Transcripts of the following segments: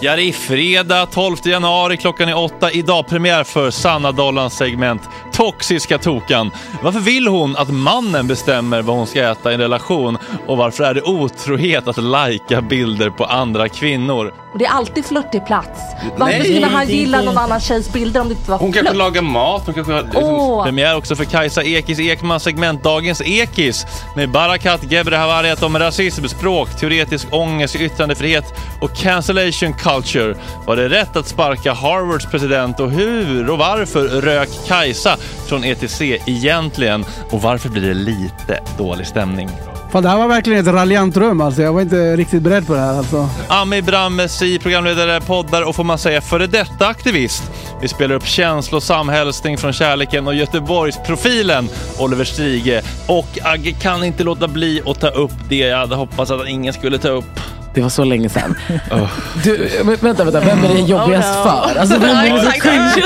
Ja, det är fredag 12 januari, klockan är åtta. Idag premiär för Sanna Dollans segment Toxiska Tokan. Varför vill hon att mannen bestämmer vad hon ska äta i en relation? Och varför är det otrohet att lajka bilder på andra kvinnor? Och det är alltid flörtig plats. Varför Nej, skulle han det gilla inte- någon annan tjejs bilder om det inte var Hon kanske flört? lagar mat, hon kanske har... Åh. Premiär också för Kajsa Ekis Ekmans segment Dagens Ekis med Barakat Gebrehavariat om rasism, språk, teoretisk ångest, yttrandefrihet och cancellation culture. Var det rätt att sparka Harvards president och hur och varför rök Kajsa från ETC egentligen? Och varför blir det lite dålig stämning? Fan, det här var verkligen ett raljant rum alltså. Jag var inte riktigt beredd på det här alltså. Ami Brammesi, programledare, poddar och får man säga före detta aktivist. Vi spelar upp känslosam hälsning från kärleken och Göteborgsprofilen Oliver Strige. Och Agge kan inte låta bli att ta upp det jag hade hoppats att ingen skulle ta upp. Det var så länge sedan. Oh. Du, vänta, vänta, vem är det jobbigast för? Alltså, vem är det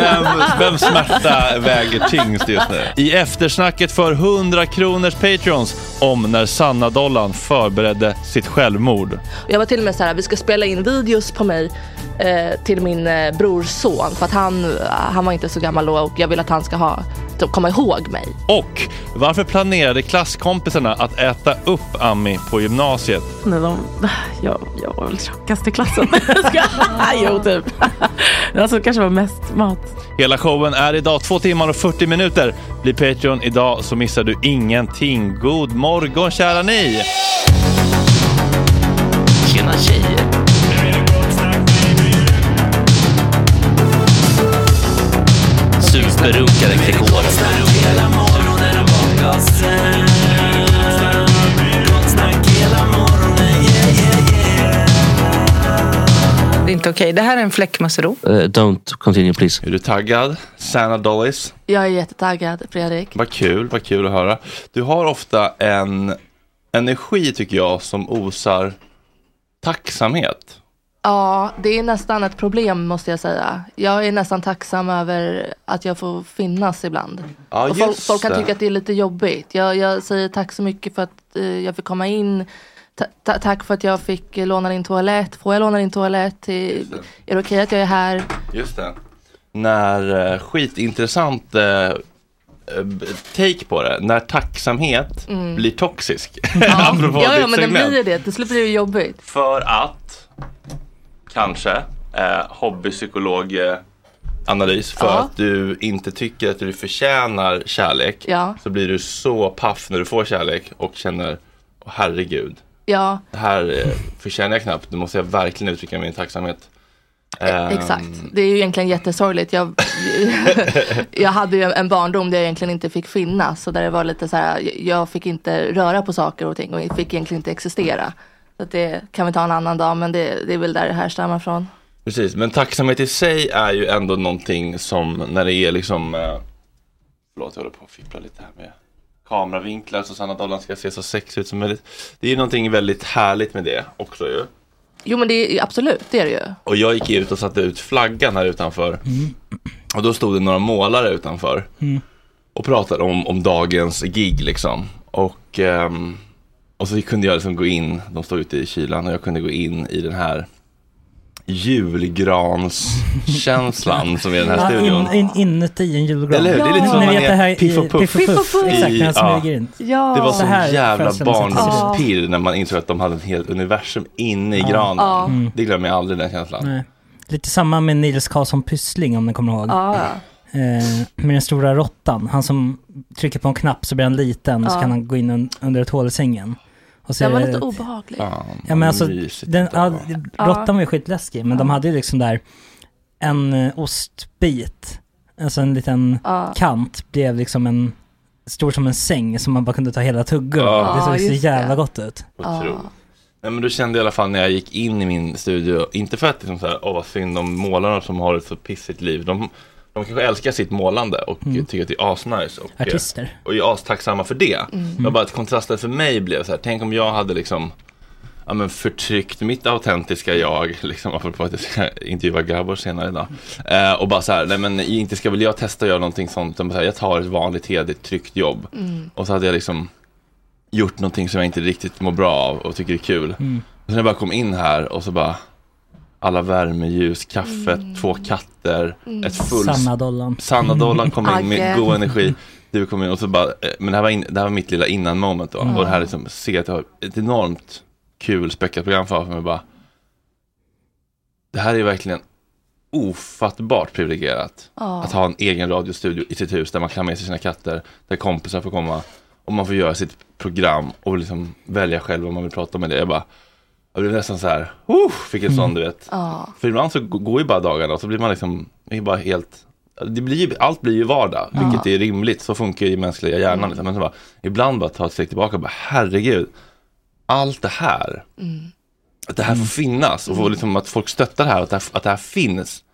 Vem, vem smärta väger tyngst just nu? I eftersnacket för 100 kronors Patreons om när Sanna-dollarn förberedde sitt självmord. Jag var till och med så här, vi ska spela in videos på mig eh, till min eh, brors son för att han, han var inte så gammal då och jag vill att han ska ha, typ, komma ihåg mig. Och varför planerade klasskompisarna att äta upp Ami på gymnasiet? Nej, de, jag, jag var väl tjockast i klassen. jo, typ. Alltså kanske var mest mat. Hela showen är idag 2 timmar och 40 minuter. Bli Patreon idag så missar du ingenting. God morgon kära ni! Tjena tjejer! Superrunkare Gregor. Det är inte okej. Det här är en fläckmussero. Uh, don't continue please. Är du taggad? Sanna Dollis? Jag är jättetaggad Fredrik. Vad kul, vad kul att höra. Du har ofta en energi tycker jag som osar tacksamhet. Ja, det är nästan ett problem måste jag säga. Jag är nästan tacksam över att jag får finnas ibland. Ja, och folk, just folk kan tycka att det är lite jobbigt. Jag, jag säger tack så mycket för att eh, jag fick komma in. Ta, ta, tack för att jag fick eh, låna din toalett. Får jag låna din toalett? Är, är det okej att jag är här? Just det. När eh, skitintressant eh, eh, take på det, när tacksamhet Mm. blir toxisk. Ja, ja, ja men den blir det. Till slut blir det jobbigt. För att, kanske, eh, hobbypsykolog eh, analys för Ja. att du inte tycker att du förtjänar kärlek Ja. så blir du så paff när du får kärlek och känner Åh, herregud, Ja, det här eh, förtjänar jag knappt, nu måste jag verkligen uttrycka min tacksamhet. Ehm, exakt. Det är ju egentligen jättesorgligt. Jag, jag hade ju en barndom där jag egentligen inte fick finnas. Så där det var lite så här, jag fick inte röra på saker och ting och fick egentligen inte existera. Så att det kan vi ta en annan dag, men det, det är väl där det härstammar från. Precis, men tacksamhet i sig är ju ändå någonting som när det är liksom eh, Förlåt, jag håller på att fippla lite här med kameravinklar så Sanna Dollan ska se så sexig ut som möjligt. Det är ju någonting väldigt härligt med det också ju. Jo men det är absolut, det är det ju. Och jag gick ut och satte ut flaggan här utanför. Och då stod det några målare utanför. Mm. Och pratade om, om dagens gig liksom. Och, ehm, och så kunde jag liksom gå in, de stod ute i kylan och jag kunde gå in i den här julgranskänslan som är i den här Ja, studion. in, in, inuti en julgran. Eller hur? Det är lite som Ni man vet är det Piff och Puff. Piff och Puff. Exakt, I- när han ja. smyger in. Ja. Det var Så här jävla barndomspirr när man insåg att de hade ett helt universum inne i Ja. granen. Ja. Mm. Det glömmer jag aldrig den känslan. Nej. Lite samma med Nils Karlsson Pyssling om ni kommer ihåg. Ja, Eh, med den stora råttan. Han som trycker på en knapp så blir han liten och så Ja. kan han gå in un- under ett hål i sängen. Och så den var lite obehaglig. Ja men alltså, den, ja, var. råttan var ju skitläskig, men de hade ju liksom där en eh, ostbit, alltså en liten Ja. kant blev liksom en, stor som en säng som man bara kunde ta hela tuggor Ja. Det såg Ja, så jävla det. gott ut. Otroligt. Nej men då kände jag i alla fall när jag gick in i min studio, inte för att liksom så här, åh vad synd om målarna som har ett så pissigt liv. De, de kanske älskar sitt målande och Mm. tycker att det är asnice. Och, Artister. och är astacksamma för det. Mm. Var bara att kontrasten för mig blev så här, tänk om jag hade liksom ja, men förtryckt mitt autentiska jag, liksom, apropå att jag ska intervjua Gabor senare idag. Eh, och bara så här, nej men inte ska väl jag testa att göra någonting sånt, här, jag tar ett vanligt hederligt tryggt jobb. Mm. Och så hade jag liksom gjort någonting som jag inte riktigt mår bra av och tycker är kul. Mm. Och sen när jag bara kom in här och så bara alla värmeljus, kaffet, Mm. två katter, ett full... Sanna Dollan. Sanna Dollan kom in med god energi. Du kom in och så bara, eh, men det här var, in, det här var mitt lilla innan moment då. Mm. Och det här liksom, se att jag har ett enormt kul späckat program framför mig bara. Det här är verkligen ofattbart privilegierat. Ja. Att ha en egen radiostudio i sitt hus där man kan med sig sina katter, där kompisar får komma och man får göra sitt program och liksom välja själv vad man vill prata med det. Jag bara, jag blev nästan så här, uh, fick en sån du vet. Ja. För ibland så går ju bara dagarna och så blir man liksom, är bara helt det blir ju, allt blir ju vardag, Ja. vilket är rimligt, så funkar ju mänskliga hjärnan. Mm. Liksom. Men så bara, ibland bara ta ett steg tillbaka och bara, herregud, allt det här, Mm. att det här får finnas och få, liksom, att folk stöttar det här, att det här, att det här finns.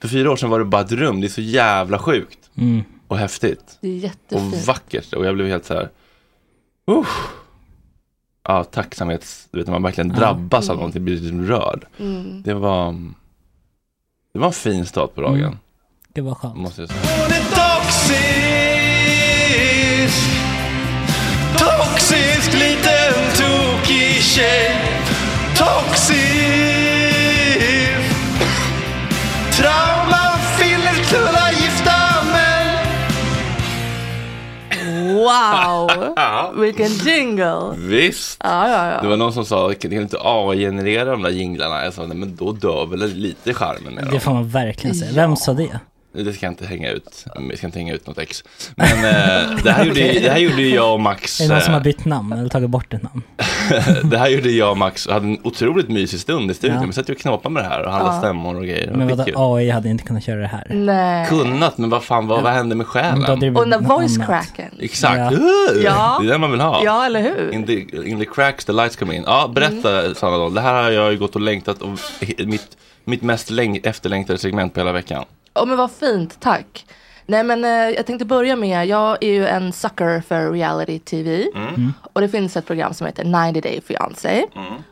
För fyra år sedan var det bara ett rum, det är så jävla sjukt Mm. och häftigt Det är och jättefint. vackert och jag blev helt så här, usch. Ja, tacksamhets, du vet när man verkligen drabbas av Mm. någonting, blir liksom rörd. Mm. Det var, det var en fin start på dagen. Mm. Det var skönt. Måste jag säga. Hon är toxisk Toxisk liten tokig tjej Toxisk Wow! Vilken jingle! Visst. Ja, ja, ja. Det var någon som sa, kan kan inte AI-generera de där jinglarna? Jag sa, nej men då dör väl lite charmen med Det dem. får man verkligen säga. Vem sa det? Det ska jag inte hänga ut, vi ska inte hänga ut något ex. Men eh, det, här gjorde, det här gjorde jag och Max, Är det någon som har eh, bytt namn eller tagit bort ett namn? det här gjorde jag och Max och hade en otroligt mysig stund i studion. Ja. Vi satt ju och knåpade med det här och handlade Ja. stämmor och grejer. Det Men vadå. AI hade inte kunnat köra det här. Nej. Kunnat, men vad fan, vad, vad hände med själen? Och den voice annat. cracken. Exakt, Ja. Uh, Ja. det är det man vill ha. Ja, eller hur? In the, in the cracks the lights come in. Ja, berätta Mm. Sanna då. Det här har jag ju gått och längtat och mitt, mitt mest läng- efterlängtade segment på hela veckan. Åh men vad fint, tack. Nej men eh, jag tänkte börja med, jag är ju en sucker för reality tv. Mm. Och det finns ett program som heter 90 Day Fiancé.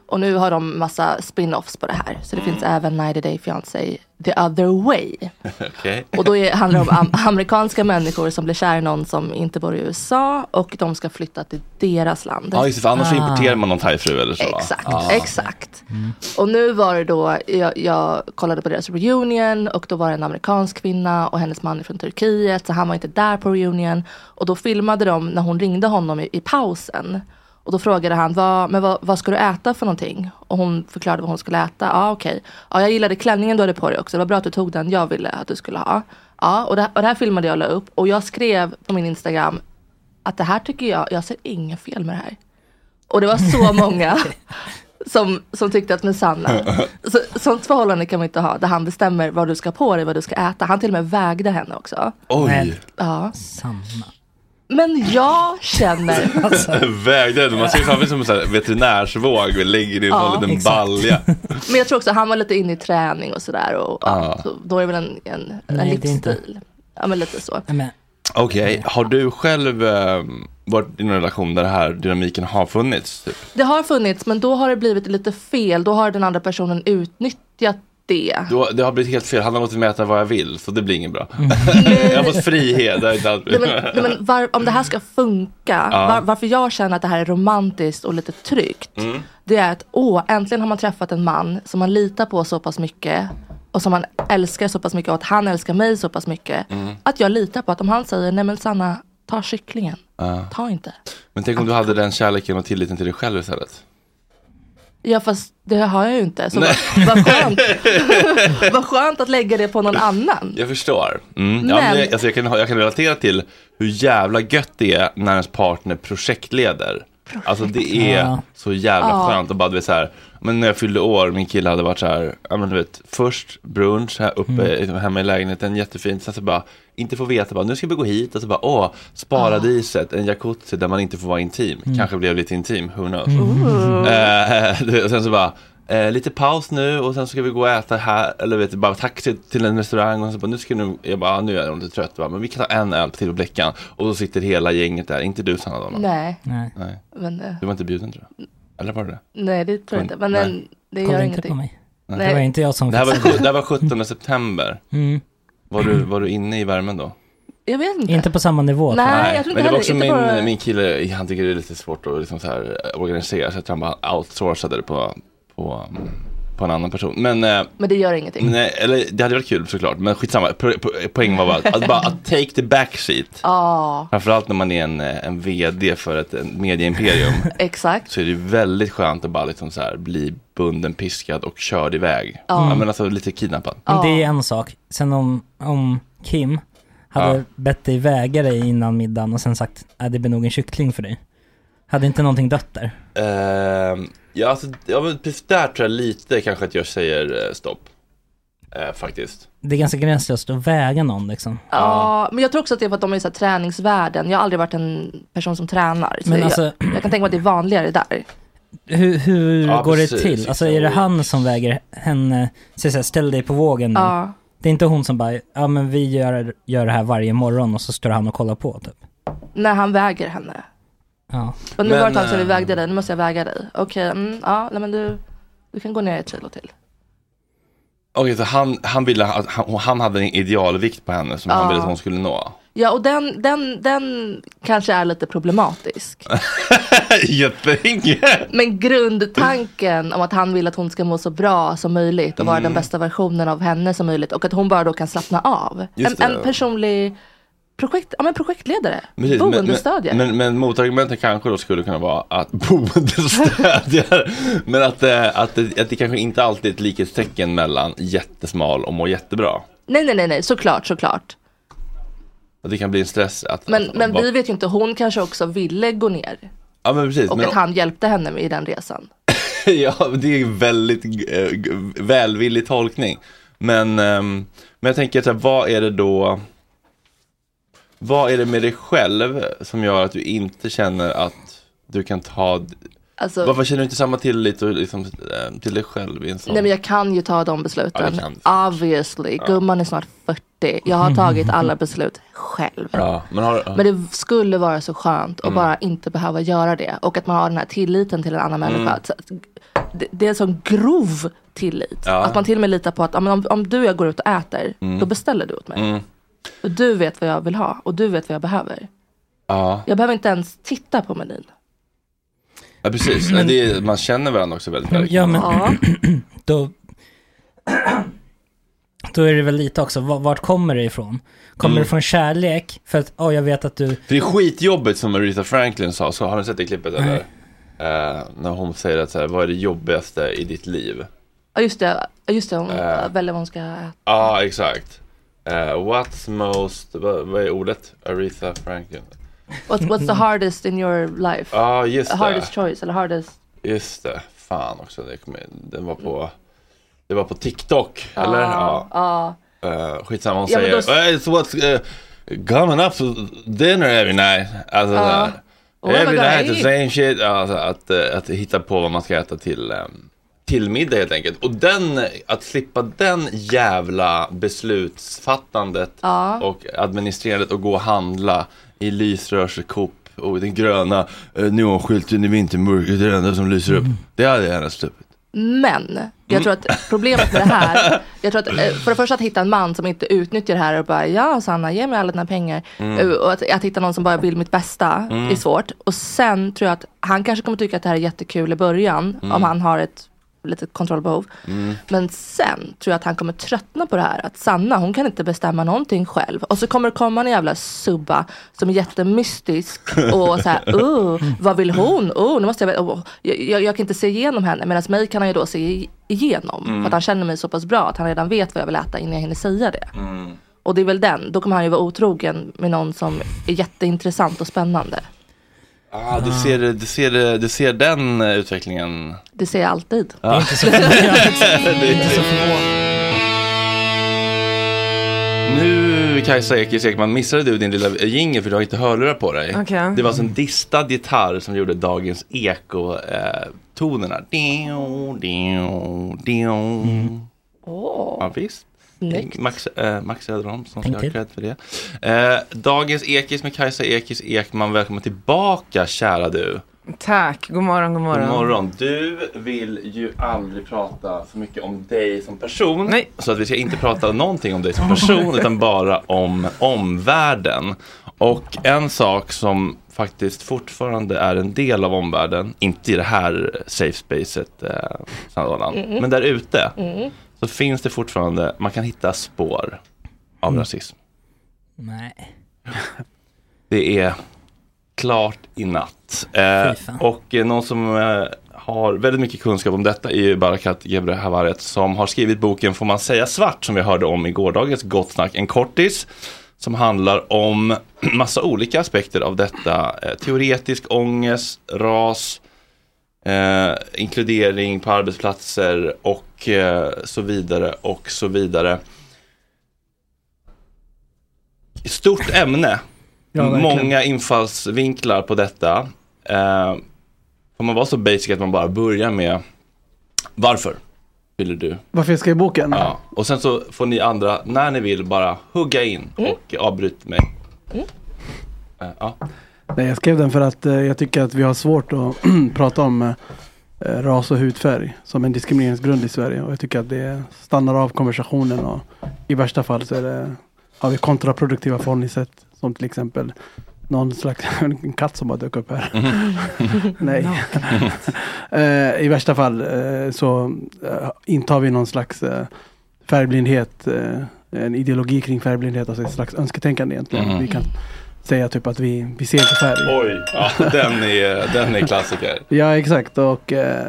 Och nu har de massa spin-offs på det här. Så det finns även 90 Day Fiancé the other way. Okej. Och då är, handlar det om am- amerikanska människor som blir kär i någon som inte bor i USA. Och de ska flytta till deras land. Ja, just det, för annars Ah. importerar man någon thaifru eller så. Exakt, Ja. exakt. Och nu var det då, jag, jag kollade på deras reunion och då var det en amerikansk kvinna och hennes man är från Turkiet så han var inte där på reunion. Och då filmade de när hon ringde honom i, i pausen. Och då frågade han, vad, men vad, vad ska du äta för någonting? Och hon förklarade vad hon skulle äta. Ja okej. Ja jag gillade klänningen du hade på dig också. Det var bra att du tog den jag ville att du skulle ha. Ja och det, och det här filmade jag och la upp. Och jag skrev på min Instagram att det här tycker jag, jag ser inga fel med det här. Och det var så många som, som tyckte att men Sanna, så, sånt förhållande kan man inte ha där han bestämmer vad du ska på dig, vad du ska äta. Han till och med vägde henne också. Oj, Ja. Sanna. Men jag känner, Alltså, Man ser framför sig som en veterinärsvåg och lägger i en Ja, sån liten exakt. balja. men jag tror också han var lite inne i träning och sådär och ja, så då är det väl en, en, en Nej, livsstil. Ja men lite så. Okej, har du själv eh, varit i en relation där den här dynamiken har funnits? Typ? Det har funnits men då har det blivit lite fel. Då har den andra personen utnyttjat det. Du, det har blivit helt fel, han har låtit mig äta vad jag vill, så det blir inget bra. jag har fått frihet, det inte Nej, men, nej, men var, om det här ska funka, Ja. var, varför jag känner att det här är romantiskt och lite tryggt. Mm. Det är att åh, äntligen har man träffat en man som man litar på så pass mycket. Och som man älskar så pass mycket och att han älskar mig så pass mycket. Mm. Att jag litar på att om han säger nej men Sanna, ta kycklingen. Ja. Ta inte. Men tänk om du hade den kärleken och tilliten till dig själv istället? Ja fast det har jag ju inte. Så vad, vad, skönt. vad skönt att lägga det på någon annan. Jag förstår. Mm. Ja, Men- men jag, alltså jag, kan, jag kan relatera till hur jävla gött det är när ens partner projektleder. Alltså det är Ja. så jävla Ja. skönt och bara du vet så här, men när jag fyllde år, min kille hade varit så här, ja men du vet, först brunch här uppe Mm. hemma i lägenheten, jättefint, sen så bara, inte få veta, bara, nu ska vi gå hit och så bara, åh, sparadiset, en jacuzzi där man inte får vara intim, Mm. kanske blev lite intim, who knows. Eh, du vet, och sen så bara, eh, lite paus nu och sen ska vi gå och äta här, eller vet du, bara taxi till en restaurang och så bara, nu ska nu, jag bara, ah, nu är jag lite trött va, men vi kan ta en öl till på Bleckan och så sitter hela gänget där, inte du Sanna Dolman. Nej, nej. Nej. men, eh, Du var inte bjuden tror jag. Eller var det det? nej det tror jag inte. Men Nej. den- det Kolla gör inte på ingenting. mig. Nej. Det var inte jag som Det här var, det här var 17 september. Mm. Var du, var du inne i värmen då? Jag vet inte. Inte på samma nivå. tror jag. Nej, jag tror men inte det var också min, bara- min kille, han tycker det är lite svårt att liksom så här eh, organisera så att han bara outsourcade det på, på, på en annan person. Men, eh, Men det gör ingenting. nej, eller det hade varit kul såklart, men skitsamma. Po- po- Poängen var bara att, att, bara att take the backseat. Ja, Framförallt när man är en, eh, en vd för ett medieimperium exakt. så är det väldigt skönt att bara liksom så här bli bunden, piskad och körd iväg. Ja. Ja. men alltså lite kidnappad. Men det är en sak. Sen om, om Kim hade Ja. bett dig väga dig innan middagen och sen sagt att det blir nog en kyckling för dig. Hade inte någonting dött där? Ehm, ja, alltså, ja, men precis där tror jag lite kanske att jag säger eh, stopp. Eh, faktiskt. det är ganska gränslöst att väga någon liksom. Ja, men jag tror också att det är för att de är så här träningsvärlden. Jag har aldrig varit en person som tränar. Så Men jag, alltså- jag kan tänka mig att det är vanligare där. Hur, hur Ja, går precis, det till? Alltså är det han som väger henne, så att säga, ställ dig på vågen nu. Ja. Det är inte hon som bara, ja men vi gör, gör det här varje morgon och så står han och kollar på typ. När han väger henne. Ja. Och nu Men, var det ett tag sedan vi eh, vägde dig, nu måste jag väga dig. Okej, mm, ja, nej men du, du kan gå ner ett kilo till. Okej, så han, han ville han, han hade en idealvikt på henne som han Ja. ville att hon skulle nå. Ja, och den, den, den kanske är lite problematisk. Jättelänge! Men grundtanken om att han vill att hon ska må så bra som möjligt och vara Mm. den bästa versionen av henne som möjligt och att hon bara då kan slappna av. En, Just det. en personlig projekt, ja, men projektledare, Precis, boendestödjare. Men, men, men motargumentet kanske då skulle kunna vara att boendestödjare, men att, eh, att, det, att det kanske inte alltid är ett likhetstecken mellan jättesmal och må jättebra. Nej, nej, nej, nej, såklart, såklart. Att det kan bli en stress. Att, Men, att, men bara- vi vet ju inte, hon kanske också ville gå ner Ja men precis. och men, att han hjälpte henne i den resan. ja, det är en väldigt g- välvillig tolkning. Men, ehm, men jag tänker så här, vad är det då Vad är det med dig själv som gör att du inte känner att du kan ta Alltså, Varför känner du inte samma tillit och liksom, eh, till dig själv i en sån Nej men jag kan ju ta de Ja, besluten. du. Obviously. Gumman är snart 40. Jag har tagit alla beslut själv. Ja, men har, ja. Men det skulle vara så skönt att Mm. bara inte behöva göra det. Och att man har den här tilliten till en annan Mm. människa. Att Det, det är en sån grov tillit. Ja. Att man till och med litar på att ja, om, om du och jag går ut och äter, Mm. då beställer du åt mig. Mm. Och du vet vad jag vill ha och du vet vad jag behöver. Ja, Jag behöver inte ens titta på menyn. ja precis. Men- det är, man känner varandra också väldigt väl. Ja men Ja. då, då är det väl lite också, va- vart kommer det ifrån? Kommer Mm. det från kärlek? För att, åh jag vet att du, För det är skitjobbigt som Aretha Franklin sa, så har ni sett det klippet eller? Eh, när hon säger att så här, vad är det jobbigaste i ditt liv? Ja just det, just det hon Äh. väljer vad hon ska äta. Ja, exakt. Eh, what's most, vad, vad är ordet? Aretha Franklin. What's, what's the hardest in your life? Ja, just det. Hardest choice eller hardest Just det, fan också. Det kom, in- den var på, det var på TikTok, eller? Ja. Ja. Uh, skitsamma, hon Ja, säger då- "Well, It's what's uh, coming up to dinner every night. Alltså, där. Och vad every night the same shit. Alltså, att, eh, att hitta på vad man ska äta till, um, till middag helt enkelt. Och den, att slippa den jävla beslutsfattandet Ja. och administrerandet och gå och handla i lysrörs Coop och den gröna uh, neonskylten i vintermörkret är det enda som lyser upp. Det hade jag gärna sluppit. Men jag tror att problemet med det här, jag tror att eh, för det första att hitta en man som inte utnyttjar det här och bara ja Sanna ge mig alla dina pengar. Mm. Eh, Och att, att hitta någon som bara vill mitt bästa Mm. är svårt. Och sen tror jag att han kanske kommer tycka att det här är jättekul i början Mm. om han har ett litet kontrollbehov. Mm. Men sen tror jag att han kommer tröttna på det här. Att Sanna hon kan inte bestämma någonting själv. Och så kommer det komma en jävla subba som är jättemystisk. Och så här, oh, vad vill hon? Oh, nu måste jag, oh, jag, jag, jag kan inte se igenom henne. Medan mig kan han ju då se igenom. Mm. För att han känner mig så pass bra att han redan vet vad jag vill äta innan jag hinner säga det. Mm. Och det är väl den. Då kommer han ju vara otrogen med någon som är jätteintressant och spännande. Ah, du, ser, du, ser, du ser den eh, utvecklingen. Det ser jag alltid. Det är inte så förvånande. Nu Kajsa Ekis Ekman missade du din lilla jingel för du har inte hörlurar på dig. Okej. Det var alltså en distad gitarr som gjorde dagens eko-tonerna. Mm. Ja, visst. Snyggt. Max, eh, Max Söderholm som ska ha cred för det. Eh, dagens Ekis med Kajsa Ekis Ekman. Välkommen tillbaka kära du. Tack, god morgon, god morgon. God morgon. Du vill ju aldrig prata så mycket om dig som person. Nej. Så att vi ska inte prata någonting om dig som person utan bara om omvärlden. Och en sak som faktiskt fortfarande är en del av omvärlden, inte i det här safe spacet, eh, Mm. men där ute Mm. Så finns det fortfarande, man kan hitta spår av rasism. nej. Det är klart i natt. Eh, och eh, någon som eh, har väldigt mycket kunskap om detta är ju Barakat Gebre Havaret som har skrivit boken Får man säga svart som vi hörde om i gårdagens Gott Snack, en kortis. Som handlar om massa olika aspekter av detta. Eh, teoretisk ångest, ras, eh, inkludering på arbetsplatser och eh, så vidare och så vidare. Stort ämne. Ja. Många infallsvinklar på detta. Eh, får man vara så basic att man bara börjar med varför ville du? Varför jag skrev boken? Ja. Och sen så får ni andra, när ni vill, bara hugga in och avbryta mig. Eh, ja. Nej, jag skrev den för att eh, jag tycker att vi har svårt att prata om eh, ras och hudfärg som en diskrimineringsgrund i Sverige. Och jag tycker att det stannar av konversationen och i värsta fall så är det, har vi kontraproduktiva förhållningssätt som till exempel någon slags en katt som bara dök upp här. Nej. Eh, I värsta fall eh, så eh, intar vi någon slags eh, färgblindhet, eh, en ideologi kring färgblindhet, alltså ett slags önsketänkande egentligen. Mhm. Vi kan säga typ att vi, vi ser inte färg. Oj, ja, den, är, den är klassiker. Ja exakt och eh,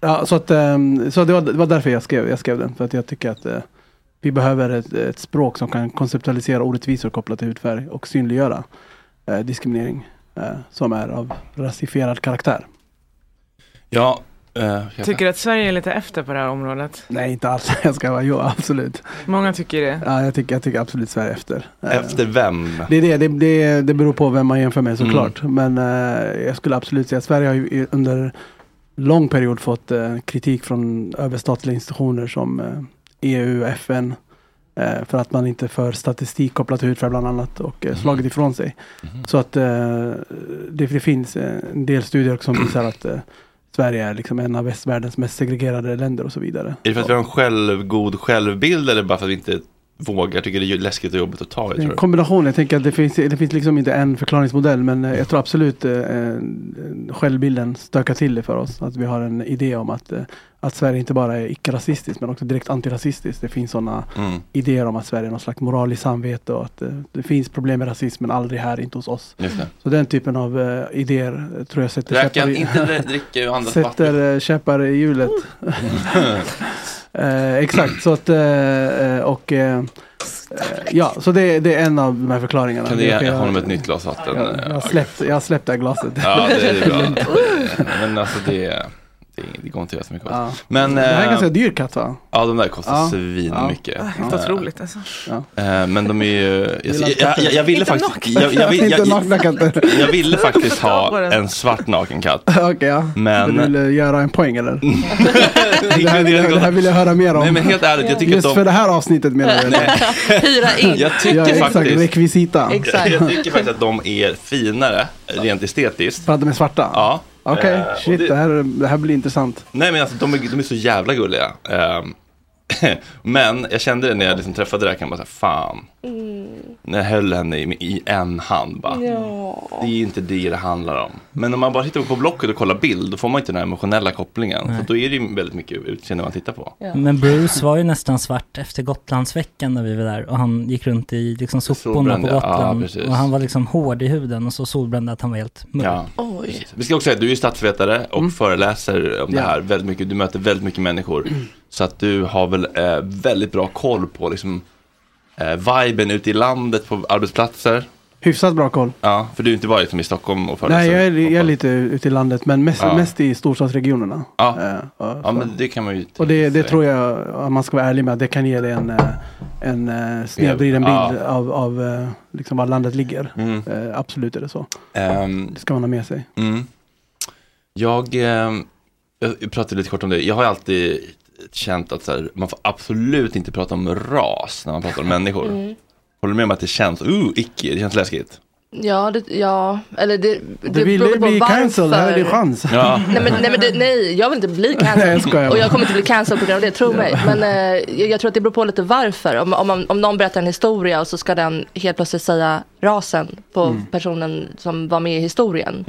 ja, så, att, ehm, så det, var, det var därför jag skrev, jag skrev den. För att jag tycker att eh, vi behöver ett, ett språk som kan konceptualisera orättvisor kopplat till hudfärg och synliggöra eh, diskriminering eh, som är av rasifierad karaktär. Ja, eh, Tycker du att Sverige är lite efter på det här området? Nej inte alls, jag ska vara, jo absolut. Många tycker det. Ja, jag, tycker, jag tycker absolut Sverige är efter. Eh, Efter vem? Det, är det, det, det, det beror på vem man jämför med såklart. Men eh, jag skulle absolut säga att Sverige har ju under lång period fått eh, kritik från överstatliga institutioner som EU, FN. Eh, för att man inte för statistik kopplat till hudfärg bland annat och eh, slagit ifrån sig. Så att det, det finns en del studier som visar att Sverige är liksom en av västvärldens mest segregerade länder och så vidare. Är det för att vi har en självgod självbild eller bara för att vi inte vågar, tycker det är läskigt och jobbigt att ta i? En kombination. Jag tänker att det finns, det finns liksom inte en förklaringsmodell men eh, jag tror absolut eh, självbilden stökar till det för oss. Att vi har en idé om att, eh, att Sverige inte bara är icke-rasistiskt men också direkt antirasistiskt. Det finns sådana Mm. idéer om att Sverige är någon slags moraliskt samvete och att eh, det finns problem med rasism men aldrig här, inte hos oss. Så den typen av eh, idéer tror jag sätter Räkan, käppar i, inte dri- dricka sätter käppar i hjulet. Eh, exakt, så att eh, eh, och eh, eh, ja, så det, det är en av de här förklaringarna. Kan du Det ge honom ett nytt glas vatten? Jag, jag, släppt det här glaset. Ja, det är bra. Men alltså det, det, det går inte att göra så mycket åt. Ja. Men, det här är eh, ganska dyr katt va? Ja, de där kostar Ja. svin Ja. mycket. Helt otroligt alltså. Eh, Men de är ju, jag, Gillar jag, jag, jag ville faktiskt, jag, jag, vill- Inte nakna jag, katter. jag ville faktiskt ha en svart naken katt. Okej, ja. Men- Du vill eh, göra en poäng eller? det, här vill jag, det här vill jag höra mer om. Nej men helt ärligt, jag tycker Just att för de, det här avsnnittet menar du? Hyra in. jag tycker Ja, exakt. faktiskt, Rekvisita. Exakt. jag tycker faktiskt att de är finare, rent estetiskt. För att de är svarta? Ja. Okej, Eh, och shit det- det här, det här blir intressant. Nej men alltså de är, de är så jävla gulliga. Ehm, men jag kände det när jag liksom träffade Räkan, bara så här, fan. När jag höll henne i, i en hand bara. Det är inte det det handlar om. Men om man bara tittar på Blocket och kollar bild, då får man inte den här emotionella kopplingen. Så då är det ju väldigt mycket utseende man tittar på. Men Bruce var ju nästan svart efter Gotlandsveckan när vi var där och han gick runt i liksom soporna på ja. Ja, Gotland. precis. och han var liksom hård i huden och så solbränd att han var helt mörk. Ja. Oj. Vi ska också säga att du är statsvetare och föreläser om det Ja. här väldigt mycket. Du möter väldigt mycket människor. Så att du har väl eh, väldigt bra koll på liksom, eh, viben ute i landet på arbetsplatser. Hyfsat bra koll. Ja, för du är inte bara liksom i Stockholm och föreläser. Nej, jag är, jag är lite ute i landet men mest, Ja. mest i storstadsregionerna. Ja. Och, Ja, men det kan man ju och det, det tror jag, om man ska vara ärlig med, det kan ge dig en, eh, en eh, snedvriden Ja. bild av, av eh, liksom var landet ligger. Mm. Absolut är det så. Ehm, Det ska man ha med sig. mm. Jag, jag pratade lite kort om det. Jag har alltid känt att så här, man får absolut inte prata om ras när man pratar om människor. Mm. Håller du med om att det känns, uh, icke, det känns läskigt? Ja, det, ja, eller det, det Du vill beror på bli varför. cancelled, här är din chans. Ja. Nej, men, nej, men det, nej, jag vill inte bli Nej, jag cancelled. och jag kommer inte bli cancelled på grund av det, tro mig. Men eh, jag, jag tror att det beror på lite varför. Om, om, man- om någon berättar en historia och så ska den helt plötsligt säga rasen på Mm. personen som var med i historien.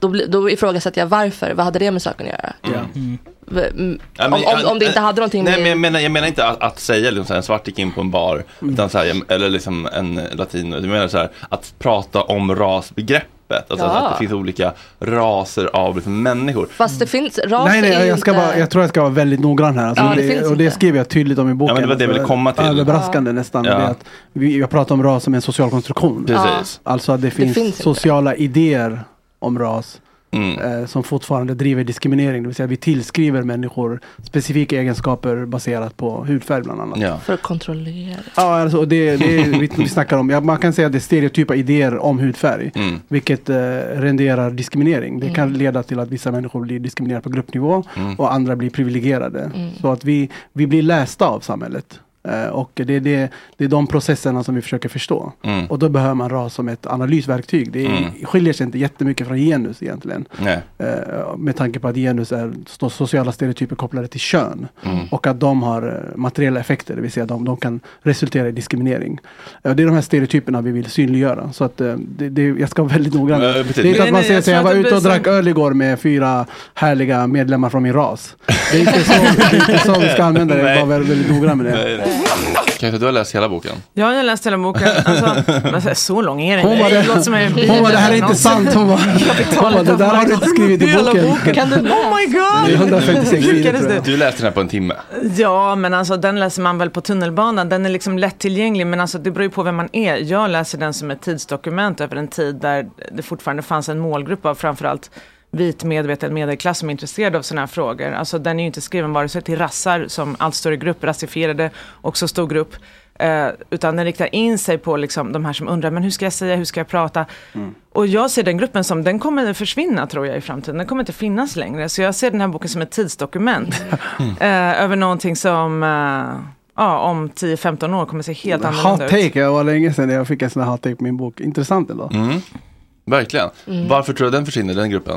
Då, bli- då ifrågasätter jag varför, vad hade det med saken att göra? Mm, Ja, om, om, om det inte hade någonting Nej, med... men jag, menar, jag menar inte att, att säga liksom här, en svart gick in på en bar, Mm. utan så här, jag- eller liksom en latino. Du menar så här, att prata om rasbegreppet, alltså Ja. att det finns olika raser av liksom, människor. Fast det finns, ras Nej, nej, ju jag, ska inte... bara, jag tror jag ska vara väldigt noggrann här. Alltså, Ja, det det, finns och det skriver jag tydligt om i boken. Ja, men det var det jag ville komma till. Överraskande nästan. Ja. Det är att vi, jag pratar om ras som en social konstruktion. Precis. Alltså att det finns, finns inte. sociala idéer om ras Mm. eh, som fortfarande driver diskriminering. Det vill säga vi tillskriver människor specifika egenskaper baserat på hudfärg bland annat. Ja. För att kontrollera. Ja, alltså, det, det är, vi, vi snackar om, ja, man kan säga att det är stereotypa idéer om hudfärg. Mm. Vilket eh, renderar diskriminering. Det kan Mm. leda till att vissa människor blir diskriminerade på gruppnivå Mm. och andra blir privilegierade. Mm. Så att vi, vi blir lästa av samhället. Eh, och det är, det, det är de processerna som vi försöker förstå. Mm. Och då behöver man RAS som ett analysverktyg. Det är, Mm. skiljer sig inte jättemycket från genus egentligen. Nej. Eh, med tanke på att genus är sociala stereotyper kopplade till kön. Mm. Och att de har eh, materiella effekter, det vill säga de, de kan resultera i diskriminering. Det är de här stereotyperna vi vill synliggöra. Så att, det, det, jag ska vara väldigt noggrann. Det är inte att Nej, man nej, säger jag att jag var att ute och drack öl igår med fyra härliga medlemmar från min ras. Det är inte så, det är inte så vi ska använda det, Nej. var väldigt, väldigt noggrann med det. Nej. Kanske du har läst hela boken? Ja, jag har läst hela boken. Alltså, men så- så lång är den Hon inte. det- som Hon var det här är inte sant. Hon var, hon var det där har du inte skrivit i Hela boken. Kan du? Oh my god! Det är 156 sidor du? läste den här på en timme. Ja, men alltså den läser man väl på tunnelbanan. Den är liksom lättillgänglig, men alltså det beror ju på vem man är. Jag läser den som ett tidsdokument över en tid där det fortfarande fanns en målgrupp av framförallt vit medveten medelklass som är intresserad av sådana här frågor. Alltså den är ju inte skriven vare sig till rassar som allt större grupp, rasifierade, också stor grupp. Eh, utan den riktar in sig på liksom de här som undrar, men hur ska jag säga, hur ska jag prata? Och jag ser den gruppen som, den kommer försvinna tror jag i framtiden. Den kommer inte finnas längre. Så jag ser den här boken som ett tidsdokument. eh, över någonting som, eh, ja, om 10-15 år kommer se helt Hot annorlunda ut. take, det var länge sedan jag fick en sån här hot take på min bok. Intressant ändå. Mm. Verkligen. Mm. Varför tror du den försvinner, den gruppen?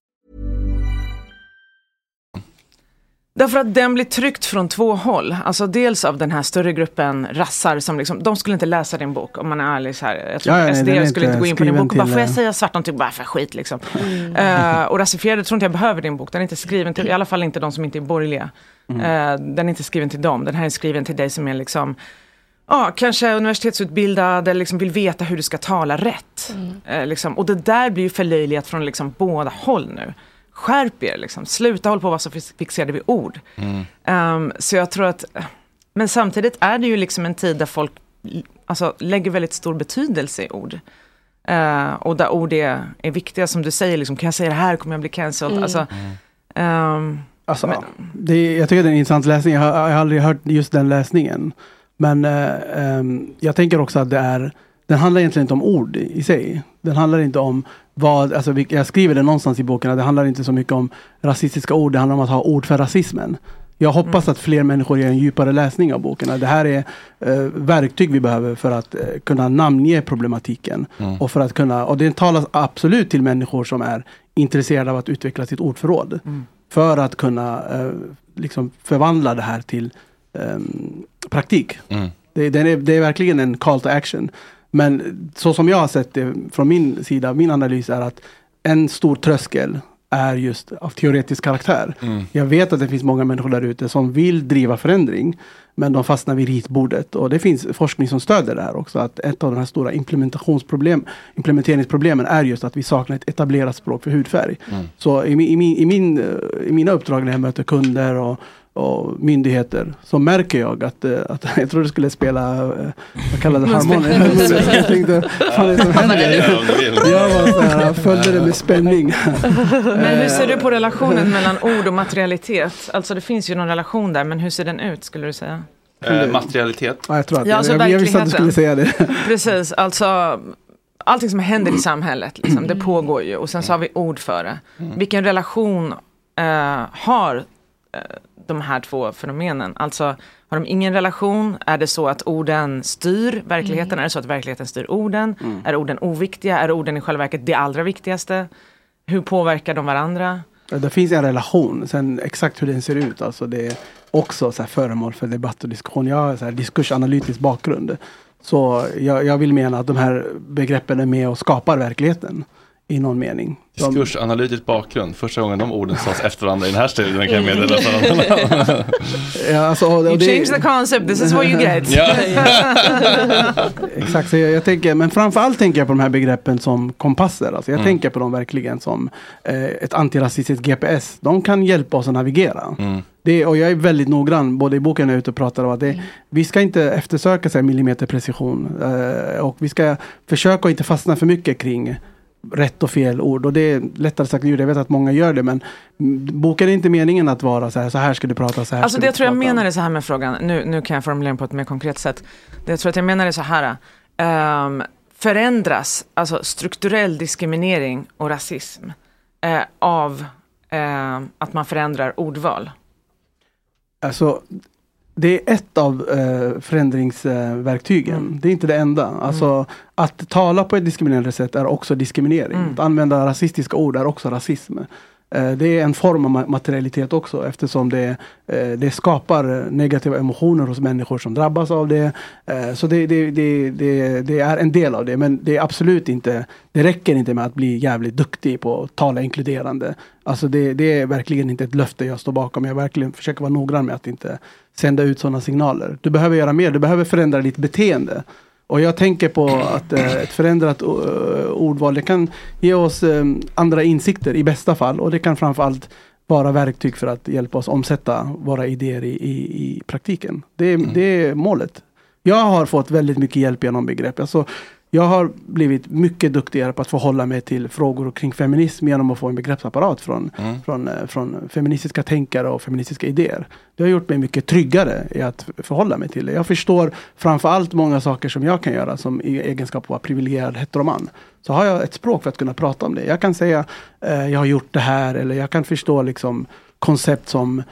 Därför att den blir tryckt från två håll. Alltså dels av den här större gruppen rassar som liksom, de skulle inte läsa din bok om man är ärlig så här. Jag tror Ja, ja, nej, SD är skulle inte gå in på din bok och bara, får jag eh, säga svart någonting? Bara för skit liksom. Eh, och rasifierade tror inte jag behöver din bok. Den är inte skriven till, i alla fall inte de som inte är borgerliga. Mm. Eh, den är inte skriven till dem. Den här är skriven till dig som är liksom, ja, kanske universitetsutbildad eller liksom vill veta hur du ska tala rätt. Eh, liksom. Och det där blir ju förlöjligat från liksom båda håll nu. Skärp er, liksom. sluta hålla på att vara så fix- fixerade vid ord. Ehm, så jag tror att, men samtidigt är det ju liksom en tid där folk alltså, lägger väldigt stor betydelse i ord. Eh, och där ord är, är viktiga, som du säger, liksom, kan jag säga det här kommer jag bli cancelled. Mm. Alltså, ehm, Alltså, det, jag tycker det är en intressant läsning. Jag har, jag har aldrig hört just den läsningen. Men eh, ehm, jag tänker också att det är, den handlar egentligen inte om ord i, sig. Den handlar inte om vad, alltså jag skriver det någonstans i boken, att det handlar inte så mycket om rasistiska ord, det handlar om att ha ord för rasismen. Jag hoppas att fler människor gör en djupare läsning av boken. Det här är eh, verktyg vi behöver för att eh, kunna namnge problematiken. Mm. Och för att kunna, och det talas absolut till människor som är intresserade av att utveckla sitt ordförråd. Mm. För att kunna eh, liksom förvandla det här till ehm, praktik. Mm. Det, den är, det är verkligen en call to action. Men så som jag har sett det från min sida, min analys är att en stor tröskel är just av teoretisk karaktär. Mm. Jag vet att det finns många människor där ute som vill driva förändring. Men de fastnar vid ritbordet och det finns forskning som stöder det här också. Att ett av de här stora implementationsproblem, implementeringsproblemen är just att vi saknar ett etablerat språk för hudfärg. Mm. Så i, min, i, min, i, min, eh, i mina uppdrag när jag möter kunder och, och myndigheter så märker jag att, eh, att jag tror du skulle spela, eh, vad kallar det, harmon? jag tänkte, fan är det som händer? Jag var så här, följde det med spänning. Men hur ser du Eh, på relationen mellan ord och materialitet? Alltså det finns ju någon relation där, men hur ser den ut skulle du säga? Eh, materialitet. Ja, jag, tror att, Ja, alltså jag, jag visste att du skulle säga det. Precis, alltså allting som händer i samhället, liksom, det pågår ju och sen så har vi ord för det. Vilken relation eh, har eh, de här två fenomenen? Alltså har de ingen relation? Är det så att orden styr verkligheten? Är det så att verkligheten styr orden? Mm. Är orden oviktiga? Är orden i själva verket det allra viktigaste? Hur påverkar de varandra? Det finns en relation, sen exakt hur den ser ut, alltså det är också så här föremål för debatt och diskussion. Jag har så här diskursanalytisk bakgrund. Så jag, jag vill mena att de här begreppen är med och skapar verkligheten i någon mening. De, Diskursanalytisk bakgrund. Första gången de orden sades efter varandra i den här studion kan jag meddela. ja, alltså, You det- change the concept, this is what you get. Exakt, så jag, jag tänker, men framförallt tänker jag på de här begreppen som kompasser. Alltså jag Mm. tänker på dem verkligen som eh, ett antirasistiskt GPS. De kan hjälpa oss att navigera. Mm. Det, och jag är väldigt noggrann, både i boken och ute och pratar om att det, vi ska inte eftersöka så här, millimeterprecision. Eh, och vi ska försöka att inte fastna för mycket kring rätt och fel ord. Och det är lättare sagt än gjort. Jag vet att många gör det. Men boken är inte meningen att vara så här, så här ska du prata, så här Alltså det jag tror jag är så här med frågan, nu, nu kan jag formulera den på ett mer konkret sätt. Det jag tror att jag menar är så här, ehm, förändras alltså strukturell diskriminering och rasism eh, av eh, att man förändrar ordval? Alltså, det är ett av eh, förändringsverktygen. Mm. Det är inte det enda. Alltså, Att tala på ett diskriminerande sätt är också diskriminering. Mm. Att använda rasistiska ord är också rasism. Eh, det är en form av materialitet också eftersom det, eh, det skapar negativa emotioner hos människor som drabbas av det. Eh, så det, det, det, det, det är en del av det. Men det är absolut inte, det räcker inte med att bli jävligt duktig på att tala inkluderande. Alltså det, det är verkligen inte ett löfte jag står bakom. Jag verkligen försöker vara noggrann med att inte sända ut sådana signaler. Du behöver göra mer, du behöver förändra ditt beteende. Och jag tänker på att eh, ett förändrat eh, ordval, det kan ge oss eh, andra insikter i bästa fall. Och det kan framförallt vara verktyg för att hjälpa oss omsätta våra idéer i, i, i praktiken. Det, är- det är målet. Jag har fått väldigt mycket hjälp genom begrepp. Alltså, jag har blivit mycket duktigare på att förhålla mig till frågor kring feminism genom att få en begreppsapparat från, Mm. från, eh, från feministiska tänkare och feministiska idéer. Det har gjort mig mycket tryggare i att förhålla mig till det. Jag förstår framförallt många saker som jag kan göra som i egenskap av att vara privilegierad heteroman. Så har jag ett språk för att kunna prata om det. Jag kan säga eh, jag har gjort det här eller jag kan förstå liksom koncept som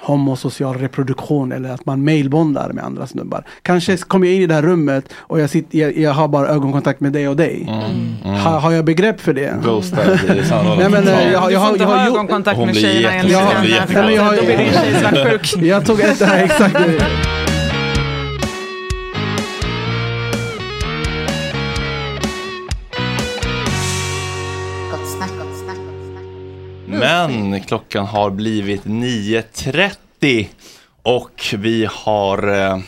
homosocial reproduktion eller att man mailbondar med andra snubbar. Kanske kommer jag in i det här rummet och jag, sitter, jag, jag har bara ögonkontakt med dig och dig. Mm. Ha, har jag begrepp för det? Ghostad Sandalen. Nej, men, eh, jag, har- jag, har- inte jag har ögonkontakt med tjejerna enligt hon den blir här jätteglad. Nej, men jag. Jag tog ett, exakt. Men klockan har blivit 9.30 och vi har eh,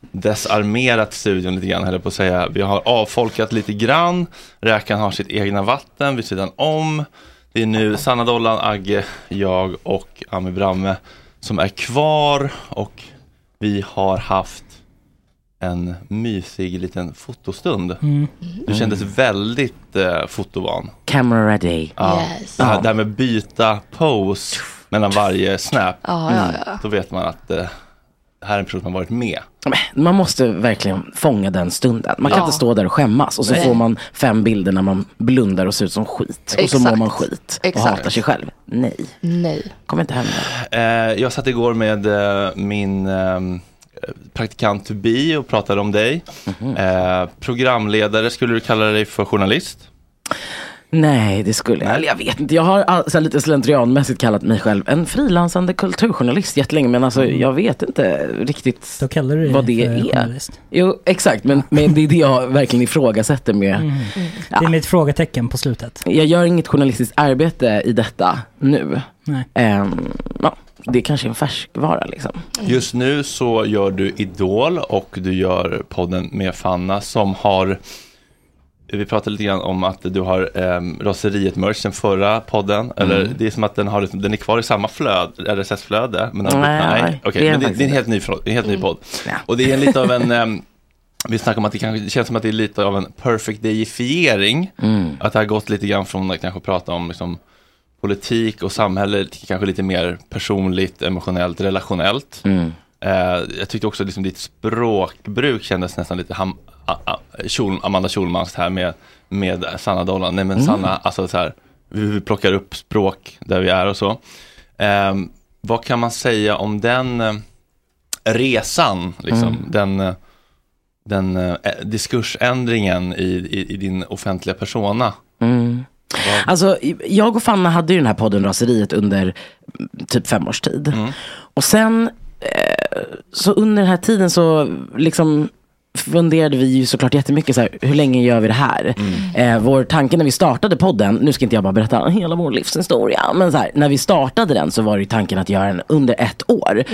desarmerat studion lite grann, höll jag på att säga. Vi har avfolkat lite grann. Räkan har sitt egna vatten vid sidan om. Det är nu Sanna Dollan, Agge, jag och Ami Bramme som är kvar och vi har haft en mysig liten fotostund. Mm. Du kändes väldigt eh, fotovan. Camera ready. Ja. Yes. Det, här, det här med byta pose mellan varje snap. Ja, ja, ja. Då vet man att eh, det här är en person som har varit med. Man måste verkligen fånga den stunden. Man kan Ja. inte stå där och skämmas och så Nej. får man fem bilder när man blundar och ser ut som skit. Och så Exakt. mår man skit och Exakt. hatar sig själv. Nej, Nej. kommer inte hända. Eh, jag satt igår med eh, min eh, praktikant to be och pratade om dig. Mhm. Eh, programledare, skulle du kalla dig för journalist? Nej, det skulle jag. Eller jag vet inte. Jag har alltså lite slentrianmässigt kallat mig själv en frilansande kulturjournalist jättelänge. Men alltså jag vet inte riktigt Då kallar du vad det för är. journalist. Jo, exakt. Men, men det är det jag verkligen ifrågasätter med. Mm. Det är med ett frågetecken på slutet. Jag gör inget journalistiskt arbete i detta nu. Nej. Ehm, ja. Det kanske är en färskvara liksom. Just nu så gör du Idol och du gör podden med Fanna som har vi pratade lite grann om att du har um, Raseriet merch den förra podden. Eller Mm. det är som att den, har, liksom- den är kvar i samma flöd, RSS-flöde. Men den, Nej, nej, okej, det är men det, det är en helt ny, en helt ny Mm. podd. Ja. Och det är lite av en, um, vi snackar om att det, kanske, känns som att det är lite av en perfect dayifiering. Mm. Att det har gått lite grann från att kanske prata om liksom, politik och samhälle kanske lite mer personligt, emotionellt, relationellt. Mm. Eh, jag tyckte också liksom ditt språkbruk kändes nästan lite ham- a- a- Schul- Amanda Schulmans här med, med Sanna Dollan. Nej men Mm. Sanna, alltså så här, vi, vi plockar upp språk där vi är och så. Eh, vad kan man säga om den eh, resan, liksom, Mm. den, eh, den eh, diskursändringen i, i, i din offentliga persona? Mm. Alltså, jag och Fanna hade ju den här podden Raseriet under mm, typ fem års tid. Mm. Och sen, eh, så under den här tiden så liksom funderade vi ju såklart jättemycket så här, hur länge gör vi det här? Eh, vår tanke när vi startade podden, nu ska inte jag bara berätta hela vår livshistoria, men så här, när vi startade den så var det ju tanken att göra den under ett år.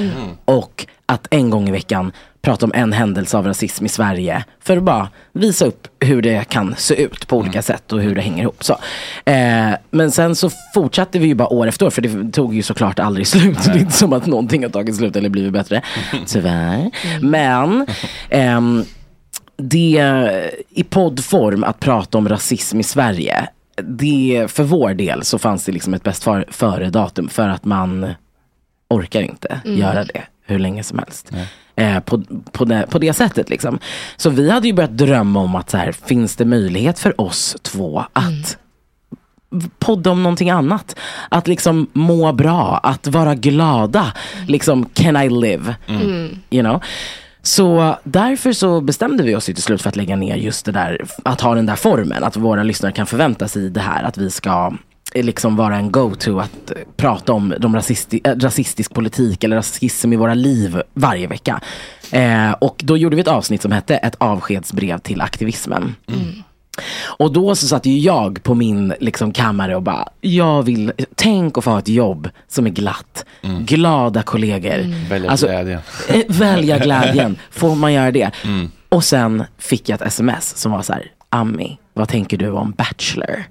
Och att en gång i veckan prata om en händelse av rasism i Sverige. För att bara visa upp hur det kan se ut på olika sätt och hur det hänger ihop. Så. Eh, men sen så fortsatte vi ju bara år efter år för det tog ju såklart aldrig slut. Det är inte som att någonting har tagit slut eller blivit bättre. Tyvärr. Men ehm, det i poddform att prata om rasism i Sverige. Det, för vår del så fanns det liksom ett bäst för- före-datum för att man orkar inte Mm. göra det hur länge som helst. Eh, på, på, det, på det sättet liksom. Så vi hade ju börjat drömma om att så här, finns det möjlighet för oss två att podda om någonting annat. Att liksom må bra, att vara glada. Liksom, can I live? Mm. You know? Så därför så bestämde vi oss ju till slut för att lägga ner just det där, att ha den där formen. Att våra lyssnare kan förvänta sig det här, att vi ska liksom vara en go-to att eh, prata om de rasisti äh, rasistisk politik eller rasism i våra liv varje vecka. Eh, och då gjorde vi ett avsnitt som hette Ett avskedsbrev till aktivismen. Och då så satt ju jag på min liksom, kammare och bara, jag vill, tänk att få ha ett jobb som är glatt. Glada kollegor. Välja Alltså, glädjen. eh, välja glädjen. Får man göra det? Mm. Och sen fick jag ett sms som var så här, Ami, vad tänker du om Bachelor?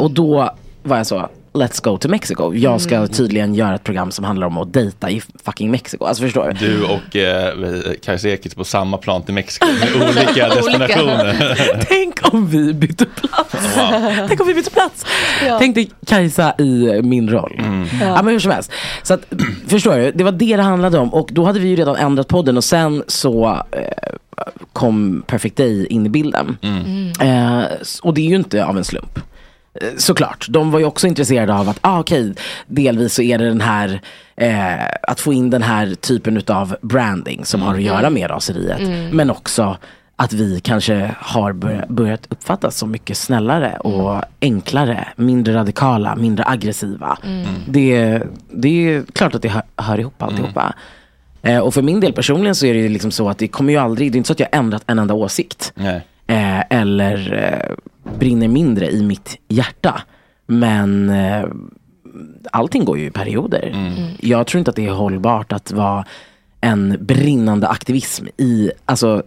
Och då var jag så, let's go to Mexico. Jag ska Mm. tydligen göra ett program som handlar om att dejta i fucking Mexiko. Alltså förstår du? Du och eh, Kajsa Ekis på samma plan till Mexiko med olika destinationer. Tänk om vi bytte plats. Tänk om vi bytte plats. Tänk dig Kajsa i min roll. Ja. men hur som helst. Så att, förstår du, det var det det handlade om. Och då hade vi ju redan ändrat podden och sen så eh, kom Perfect Day in i bilden. Eh, s- och det är ju inte av en slump. Eh, Såklart, de var ju också intresserade av att, ah, okej, delvis så är det den här, eh, att få in den här typen utav branding som har att göra med raseriet. Mm. Men också att vi kanske har börjat, börjat uppfattas som mycket snällare och enklare, mindre radikala, mindre aggressiva. Mm. Det, det är klart att det hör, hör ihop alltihopa. Eh, och för min del personligen så är det ju liksom så att det kommer ju aldrig, det är inte så att jag har ändrat en enda åsikt. Nej. Eh, eller eh, brinner mindre i mitt hjärta. Men eh, allting går ju i perioder. Jag tror inte att det är hållbart att vara en brinnande aktivism i, alltså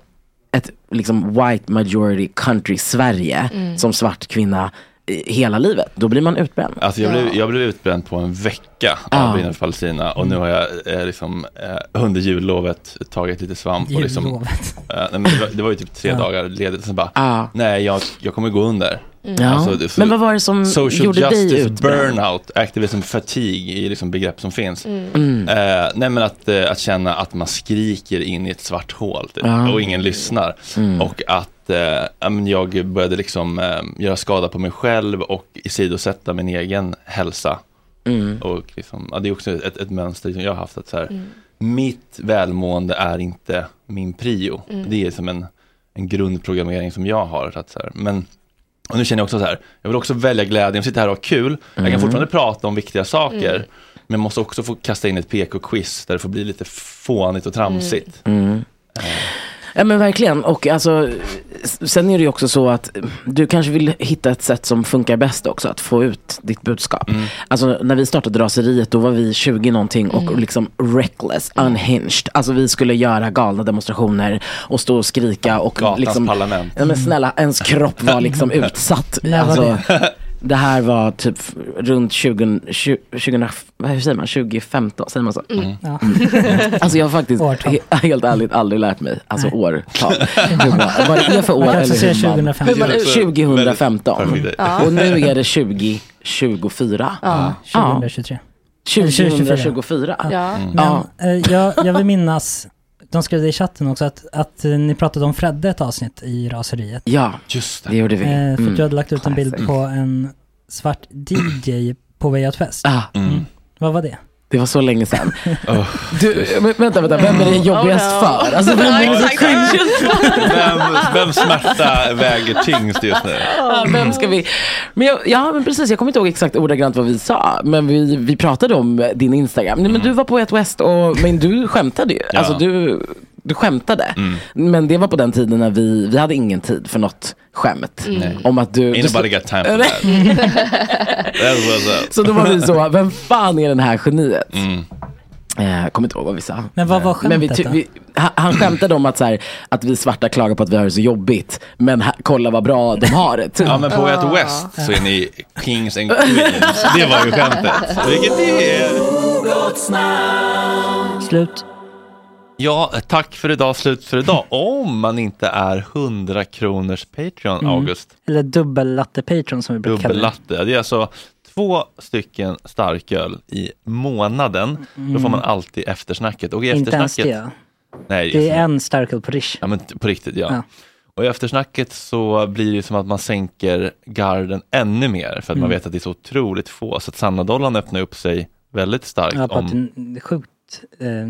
ett liksom white majority country Sverige Mm. som svart kvinna hela livet. Då blir man utbränd. Alltså jag, blev, jag blev utbränd på en vecka Ja. av Brinnande för Palestina och nu har jag eh, liksom, eh, under jullovet tagit lite svamp. Och liksom, Jullovet. eh, nej, men det, var, det var ju typ tre Ja. dagar ledigt och sen bara, Ja. nej jag, jag kommer gå under. Ja. Alltså, det- Men vad var det som Social gjorde dig justice, utbränd? burnout, activism fatigue är liksom begrepp som finns. Mm. Eh, nej men att, eh, att känna att man skriker in i ett svart hål typ, Ja. och ingen lyssnar. Mm. Och att eh, ja, men jag började liksom eh, göra skada på mig själv och isidosätta min egen hälsa. Mm. Och liksom, ja, det är också ett, ett mönster som jag har haft. Att så här, Mm. Mitt välmående är inte min prio. Mm. Det är som en, en grundprogrammering som jag har. Att så här, men, och nu känner jag också så här, jag vill också välja glädjen, jag sitter här och ha kul. Jag Mm. kan fortfarande prata om viktiga saker. Mm. Men måste också få kasta in ett PK-quiz där det får bli lite fånigt och tramsigt. Mm. Ja men verkligen. Och alltså, sen är det ju också så att eh, du kanske vill hitta ett sätt som funkar bäst också, att få ut ditt budskap. Mm. Alltså när vi startade raseriet, då var vi 20 någonting och Mm. liksom reckless, unhinged. Alltså vi skulle göra galna demonstrationer och stå och skrika och Gatans liksom, parlament. Ja men snälla, ens kropp var liksom utsatt. Alltså, det här var typ runt 20, 20, 20 vad säger man, 2015, säger man så? Mm. Ja. Alltså jag har faktiskt Årtal. he- helt ärligt aldrig lärt mig, alltså årtal. Hur Vad det är för år eller hur man... 2015. Hur man 2015. Perfekt. Ja. Och nu är det 2024. Ja. 2023. Eller 2024. Ja. Mm. Men eh, jag, jag vill minnas, de skrev det i chatten också, att, att eh, ni pratade om Fredde ett avsnitt i raseriet. Ja, Just det gjorde vi. Eh, för Mm. att du hade lagt ut en bild på en svart DJ på väg åt fest. Ah, Mm. Vad var det? Det var så länge sedan. Oh. Du, vänta, vänta, vem är det jobbigast Oh, no. för? Alltså, vem är det? Vem, vem smärta väger tyngst just nu? Vem ska vi? Men jag, ja, men precis. Jag kommer inte ihåg exakt ordagrant vad vi sa. Men vi, vi pratade om din Instagram. Men du var på ett West och men du skämtade ju. Ja. Alltså du, du skämtade. Mm. Men det var på den tiden när vi, vi hade ingen tid för något skämt. Nej. Om att du... Ain't du nobody got time for that. That was up. så då var vi så, vem fan är den här geniet? Mm. Eh, kommer inte ihåg vad vi sa. Men vad var vi, skämtet då? vi, han, skämtade om att, så här, att vi svarta klagar på att vi har det så jobbigt. Men här, kolla vad bra de har det. Typ. Ja men på Way Out West så är ni kings and queens. Det var ju skämtet. Vilket det är. Slut. Ja, tack för idag, slut för idag. Om man inte är 100 kronors Patreon, Mm. August. Eller dubbel-latte-patron som vi brukar kalla det. Dubbellatte. Det är alltså två stycken starköl i månaden. Då får man alltid eftersnacket. Och i Mm. Inte ens eftersnacket... det. Nej, Det är en starköl på Rish. Ja men på riktigt ja. Ja. Och i eftersnacket så blir det som att man sänker garden ännu mer för att man Mm. vet att det är så otroligt få. Så att Sanna-dollarn öppnar upp sig väldigt starkt Ja, om n- sjukt eh,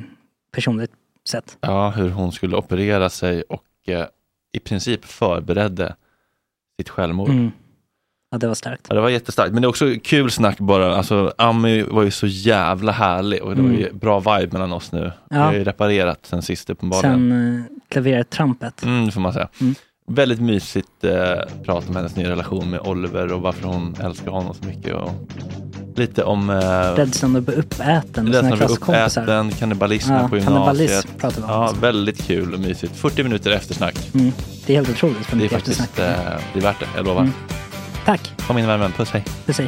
personligt sätt. ja, hur hon skulle operera sig och eh, i princip förberedde sitt självmord. Mm. Ja, det var starkt. Ja, det var jättestarkt, men det är också kul snack bara. Alltså, Ami var ju så jävla härlig och det var ju Mm. bra vibe mellan oss nu. Vi Ja. har ju reparerat sen sist uppenbarligen. Sen eh, klavertrampet. Mm, det får man säga. Mm. Väldigt mysigt eh, prat om hennes nya relation med Oliver och varför hon älskar honom så mycket. Och lite om eh, Rädslan att bli uppäten rädslan sina att bli klasskompisar. uppäten, kannibalismen Ja, på kannibalism gymnasiet. pratar vi om. Ja, väldigt kul och mysigt. 40 minuter eftersnack. Mm. Det är helt otroligt för Det är mycket faktiskt eftersnack. eh, det är värt det, jag lovar. Mm. Tack. Kom in värmen, puss hej. Puss hej.